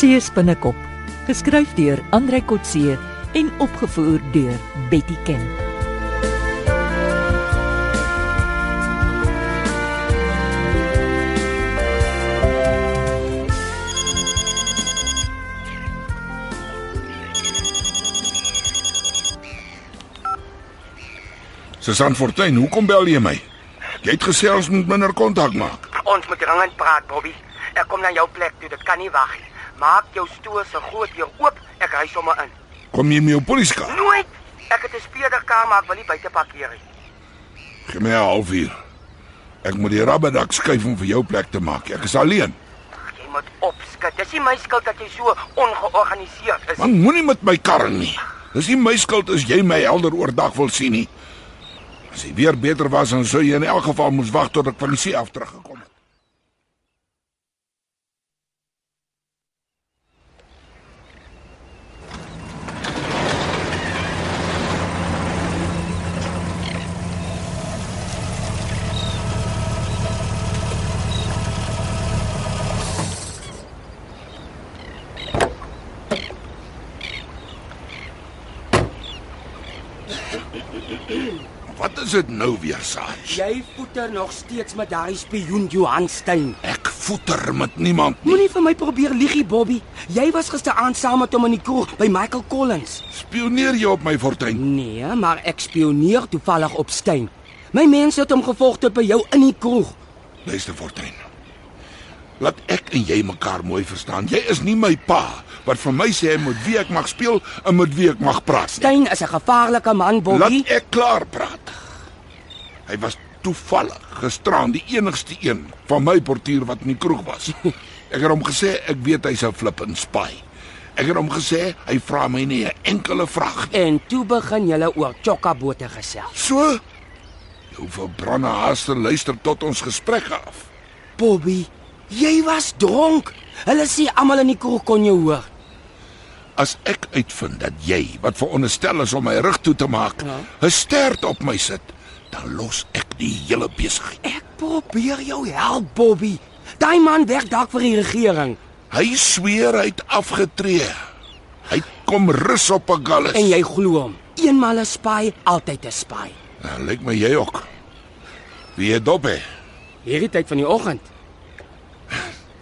See spinnekop, geskryf deur Andrei Kotse en opgevoer deur Betty Ken. Susan Fortuin, hoekom bel jy my? Jy het gesê ons moet minder kontak maak. Ons moet dringend praat, Bobby. Ek kom na jou plek toe, dit kan nie wag nie. Maak jou stoel se groot deur oop, ek ry sommer in. Kom jy met jou polisiekar? Nooit. Ek het 'n speederkar, maar ek wil nie buite parkeer nie. Gee my 'n halfuur. Ek moet die rabbedak skuif om vir jou plek te maak. Ek is alleen. Jy moet opskud. Dis nie my skuld dat jy so ongeorganiseerd is. Man moenie met my karring nie. Dis nie my skuld as jy my helder oordag wil sien nie. As jy weer beter was, dan sou jy in elk geval moes wag tot ek van die see af teruggekom het. Wat is dit nou weer, Sarge? Jy voeter nog steeds met daai spioen Johan Stein. Ek voeter met niemand nie. Moenie vir my probeer liegie, Bobby. Jy was gisteraand saam met hom in die kroeg by Michael Collins. Spioneer jy op my Fortuin? Nee, maar ek spioneer toevallig op Stein. My mense het hom gevolg tot by jou in die kroeg. Luister Fortuin. Laat ek en jy mekaar mooi verstaan. Jy is nie my pa wat vir my sê met wie ek mag speel en met wie ek mag praat nie. Stein is 'n gevaarlike man, Bobby. Laat ek klaar praat. Hy was toevallig gisteraan die enigste een van my portier wat in die kroeg was. Ek het hom gesê ek weet hy's 'n flippin spy. Ek het hom gesê hy vra my nie 'n enkele vraag nie. En toe begin julle oor chokkabote gesels. So Jou verbrande haaste luister tot ons gesprek af. Bobby, jy was dronk. Hulle sê almal in die kroeg kon jou hoor. As ek uitvind dat jy wat veronderstel is om my rug toe te maak, Ja. 'n stert op my sit, dan los ek die hele besigheid. Ek probeer jou help, Bobby. Daai man werk dalk vir die regering Hy sweer hy het afgetree. Hy kom rus op 'n galles. en jy glo hom. Eenmal 'n spy, altyd 'n spy. Nou, lyk my jy ook. Wie het dop hè? Hierdie tyd van die oggend.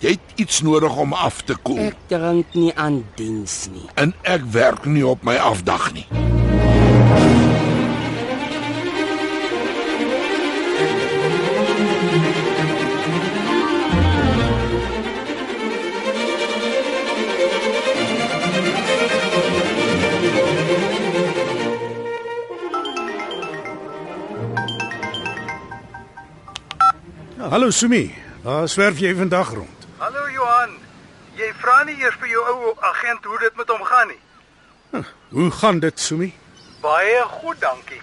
Jy het iets nodig om af te koel. Ek drink nie aan diens nie. En ek werk nie op my afdag nie. Hallo Sumi. Waar swerf jy vandag rond? Hallo Johan. Jy vra nie eers vir jou ou agent hoe dit met hom gaan nie. Hoe gaan dit, Sumi? Baie goed, dankie.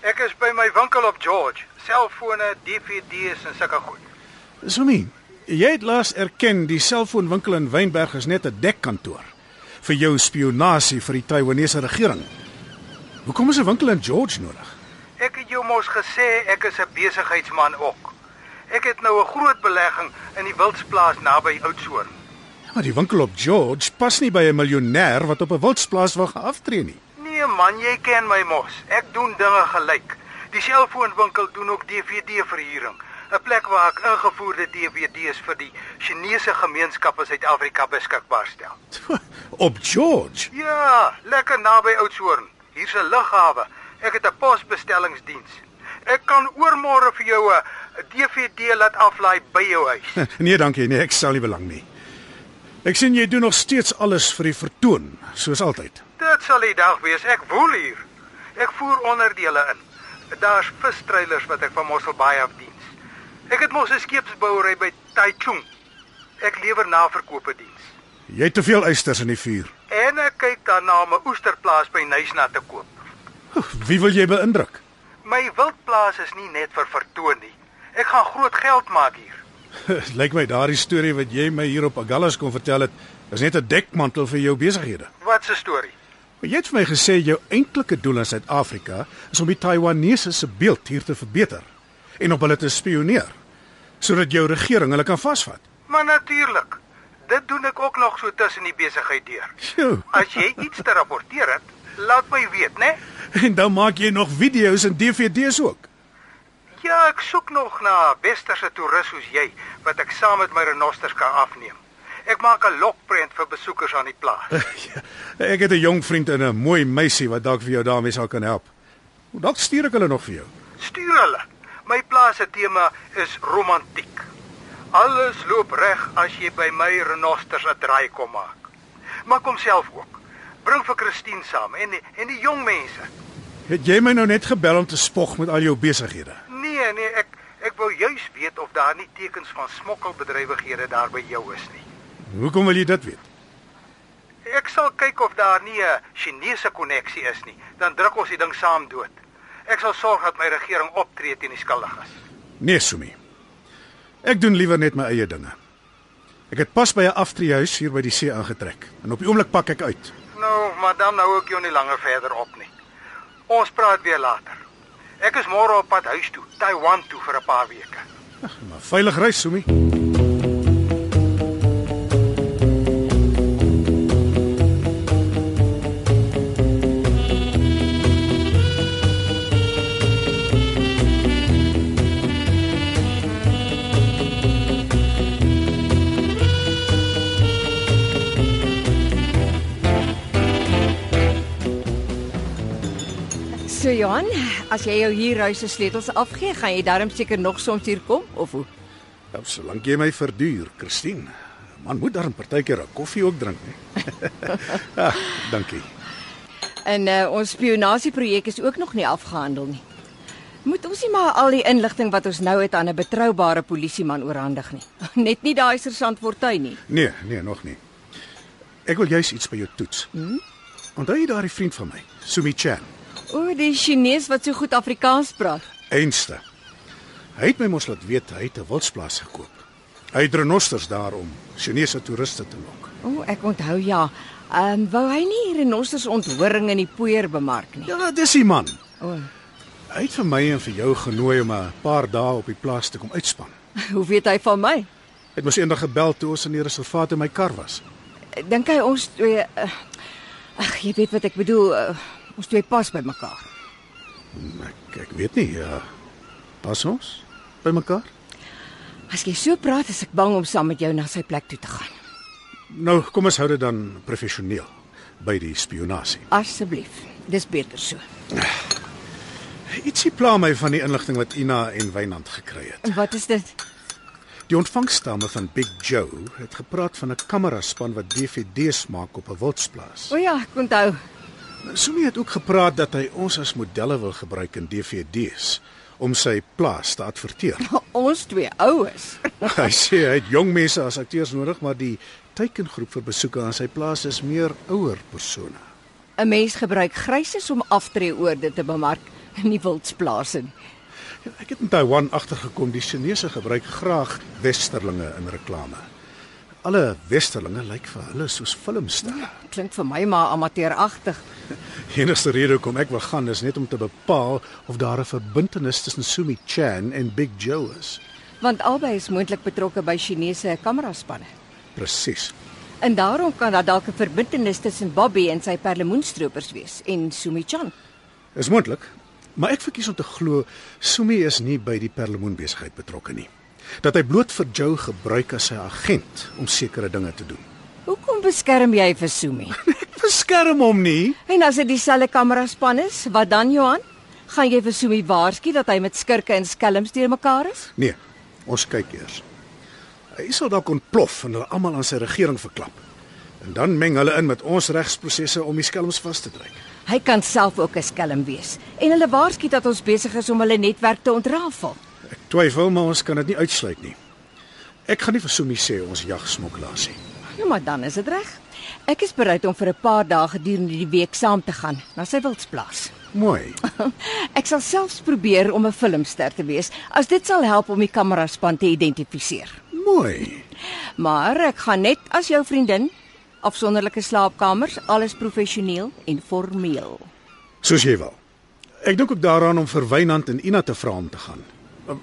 Ek is by my winkel op George. Selfone, DVD's en sulke goed. Sumi, jy het laas erken die selfoonwinkel in Wynberg is net 'n dekkantoor vir jou spionasie vir die Taiwanese regering. Hoekom is 'n winkel in George nodig? Ek het jou mos gesê ek is 'n besigheidsman ook. Ek het nou 'n groot belegging in die wildsplaas naby Oudtshoorn. Maar die winkel op George pas nie by 'n miljonêr wat op 'n wildsplaas wil geaftree nie. Nee man, jy ken my mos. Ek doen dinge gelyk. Die selfoonwinkel doen ook DVD-verhuuring. 'n Plek waar ek ingevoerde DVD's vir die Chinese gemeenskap in Suid-Afrika beskikbaar stel. Op George. Ja, lekker naby Oudtshoorn. Hier's 'n lughawe. Ek het 'n posbestellingsdiens. Ek kan oormôre vir jou 'n DVD laat aflaai by jou huis. Nee, dankie, nee, ek stel nie belang nie. Ek sien jy doen nog steeds alles vir die vertoon, soos altyd. Dit sal die dag wees. Ek woel hier. Ek voer onderdele in. Daar's vistreilers wat ek van Mosselbaai af diens. Ek het mos 'n skeepsbouery by Taichung. Ek lewer naverkope diens. Jy het te veel eisters in die vuur. En ek kyk daarna om 'n oesterplaas by Nysna te koop. Wie wil jy beïndruk? My wildplaas is nie net vir vertoon nie. Ek gaan groot geld maak hier. Lyk my daardie storie wat jy my hier op Agallas kon vertel het, is net 'n dekmantel vir jou besighede. Wat 'n storie. Maar jy het vir my gesê jou eintlike doel in Suid-Afrika is om die Taiwanese se beeld hier te verbeter en op hulle te spioneer sodat jou regering hulle kan vasvat. Maar natuurlik. Dit doen ek ook nog so tussen die besigheid deur. As jy iets te rapporteer het, laat my weet, né? En dan maak jy nog video's en DVD's ook. Ja, ek soek nog na westerse toerus soos jy wat ek saam met my renosters kan afneem. Ek maak 'n lokprent vir besoekers aan die plaas. Ja, ek het 'n jong vriend en 'n mooi meisie wat dalk vir jou daarmee sal kan help. Dalk stuur ek hulle nog vir jou. Stuur hulle. My plaas se tema is romantiek. Alles loop reg as jy by my renosters 'n draai kom maak. Maar kom self ook. Bring vir Christine saam en die, en die jong mense. Het jy my nou net gebel om te spog met al jou besighede? Nee, nee, ek ek wou juis weet of daar nie tekens van smokkelbedrywighede daar by jou is nie. Hoekom wil jy dit weet? Ek sal kyk of daar nie 'n Chinese koneksie is nie. Dan druk ons die ding saam dood. Ek sal sorg dat my regering optree teen die skuldiges. Nee, Sumi. Ek doen liewer net my eie dinge. Ek het pas by 'n aftreehuis hier by die see aangetrek en op die oomblik pak ek uit. Nou, maar dan hou ek jou nie langer verder op nie. Ons praat weer later. Ek is môre op pad huis toe, Taiwan toe vir 'n paar weke. Maar veilig reis, Sumi. Johan, as jy jou huurhuis se sleutels afgee, gaan jy darm seker nog soms hier kom of hoe? Ja, solank jy my verduur, Christine. Man moet dan partykeer 'n koffie ook drink, hè. ja, dankie. En uh, ons spionasieprojek is ook nog nie afgehandel nie. Moet ons nie maar al die inligting wat ons nou het aan 'n betroubare polisieman oorhandig nie. Net nie daai sergeant Fortuin nie. Nee, nee, nog nie. Ek wil juis iets by jou toets. Hmm? Onthou jy daardie vriend van my, Sumi Chan? O, die Chinees wat so goed Afrikaans praat. Einste. Hy het my mos laat weet hy het 'n wildsplaas gekoop. Hy het renosters daar om Chinese toeriste te lok. O, ek onthou ja. Ehm um, wou hy nie renosters onthoring in die poeier bemark nie. Ja, dis die man. O, Hy het vir my en vir jou genooi om 'n paar dae op die plaas te kom uitspan. hoe weet hy van my? Hy het mos eendag gebel toe ons in die reservaat in my kar was. Dink hy ons twee uh, Ag, jy weet wat ek bedoel, uh, ons twee pas by mekaar. Ek ek weet nie, ja. Pas ons by mekaar? As jy so praat, is ek bang om saam met jou na sy plek toe te gaan. Nou, kom ons hou dit dan professioneel by die spionasie. Asseblief. Dis beter so. Ietsie pla my van die inligting wat Ina en Wynand gekry het. En wat is dit? Die ontvangstamme van Big Joe het gepraat van 'n kameraspan wat DVD's maak op 'n wildsplaas. O ja, ek onthou. Sumi het ook gepraat dat hy ons as modelle wil gebruik in DVD's om sy plaas te adverteer. Ons twee oues. hy sê hy het jong mense as akteurs nodig, maar die teikengroep vir besoeke aan sy plaas is meer ouer persone. 'n Mens gebruik gryses om aftreeoorde te bemark in die wildsplase. Ek het in Taiwan agtergekom die Chinese gebruik graag westerlinge in reklame. Alle westerlinge lyk vir hulle soos filmsterre. Klink vir my maar amateuragtig. Enigste rede hoekom ek wil gaan is net om te bepaal of daar 'n verbintenis tussen Sumi Chan en Big Joe is. Want albei is moontlik betrokke by Chinese kameraspanne. Presies. En daarom kan daar dalk 'n verbintenis tussen Bobby en sy perlemoenstropers wees en Sumi Chan. Is moontlik, maar ek verkies om te glo Sumi is nie by die perlemoenbesigheid betrokke nie. Dat hy bloot vir Joe gebruik as sy agent om sekere dinge te doen. Hoekom beskerm jy vir Sumi? Ek beskerm hom nie. En as dit dieselfde kameraspan is, wat dan Johan? Gaan jy vir Sumi waarsku dat hy met skurke en skelms deur mekaar is? Nee, ons kyk eers. Hy sal dalk ontplof en hulle almal aan sy regering verklap. En dan meng hulle in met ons regsprosesse om die skelms vas te trek. Hy kan self ook 'n skelm wees en hulle waarsku dat ons besig is om hulle netwerk te ontrafel. Ek twyfel, maar ons kan dit nie uitsluit nie. Ek gaan nie vir Sumi sê ons jag smokkelaars nie. Ja, maar dan is dit reg. Ek is bereid om vir 'n paar dae gedurende die week saam te gaan na sy wildsplaas. Mooi. Ek sal selfs probeer om 'n filmster te wees as dit sal help om die kameraspan te identifiseer. Mooi. Maar ek gaan net as jou vriendin afsonderlike slaapkamers, alles professioneel en formeel. Soos jy wil. Ek dink ook daaraan om vir Wynand en Ina te vra om te gaan.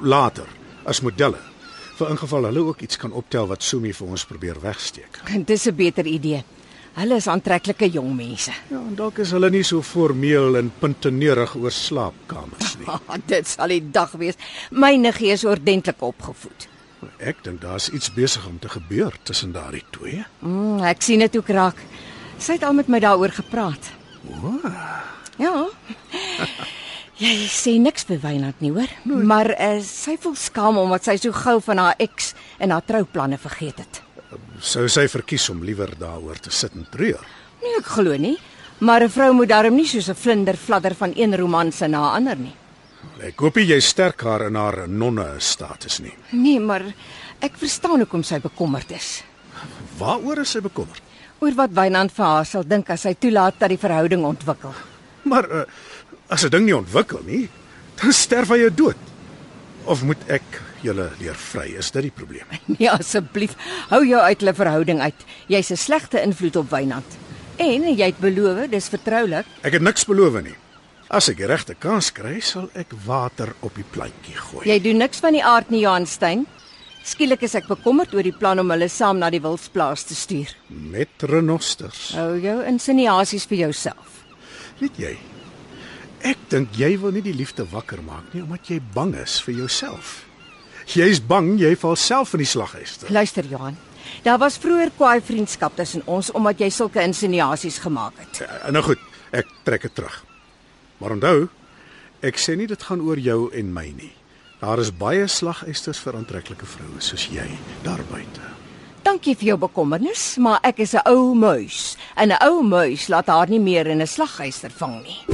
Later as modelle. vir ingeval hulle ook iets kan optel wat Sumi vir ons probeer wegsteek. Dis 'n beter idee. Hulle is aantreklike jong mense. Ja, en dalk is hulle nie so formeel en puntenerig oor slaapkamers nie. Oh, dit sal die dag wees. My niggie is ordentlik opgevoed. Ek dink daar's iets besig om te gebeur tussen daardie twee. Mm, ek sien dit ook raak. Sy het al met my daaroor gepraat. O, Ja. Jy sê niks vir Wynand nie, hoor? Nee. Maar uh, sy voel skaam omdat sy so gou van haar ex en haar trouplanne vergeet het. sou sy verkies om liewer daaroor te sit en treur. Nee, ek glo nie. Maar 'n vrou moet darm nie soos 'n vlinder fladder van een romanse na 'n ander nie. Ek hoop jy sterk haar in haar nonne status nie. Nee, maar ek verstaan hoekom sy bekommerd is. Waaroor is sy bekommerd? Oor wat Wynand vir haar sal dink as hy toelaat dat die verhouding ontwikkel. Maar uh, as 'n ding nie ontwikkel nie, dan sterf hy dood. Of moet ek julle leer vry? Is dit die probleem? Nee, asseblief, hou jou uit hulle verhouding uit. Jy's 'n slegte invloed op Wynand. En jy het beloof, dis vertroulik. Ek het niks beloof nie. As ek regte kans kry, sal ek water op die plantjie gooi. Jy doen niks van die aard nie, Johanstein. Skielik is ek bekommerd oor die plan om hulle saam na die wildsplaas te stuur. Met renosters. Hou jou insinuasies vir jouself. Weet jy? Ek dink jy wil nie die liefde wakker maak nie omdat jy bang is vir jouself. Jy's bang jy val self in die slaghuister. Luister, Johan. Daar was vroeër kwaai vriendskap tussen ons omdat jy sulke insinuasies gemaak het. Uh, nou goed, ek trek dit terug. Maar onthou, ek sê nie dit gaan oor jou en my nie. Daar is baie slaghuisters vir aantreklike vroue soos jy daar buite. Dankie vir jou bekommernis, maar ek is 'n ou muis en 'n ou muis laat haar nie meer in 'n slaghuister vang nie.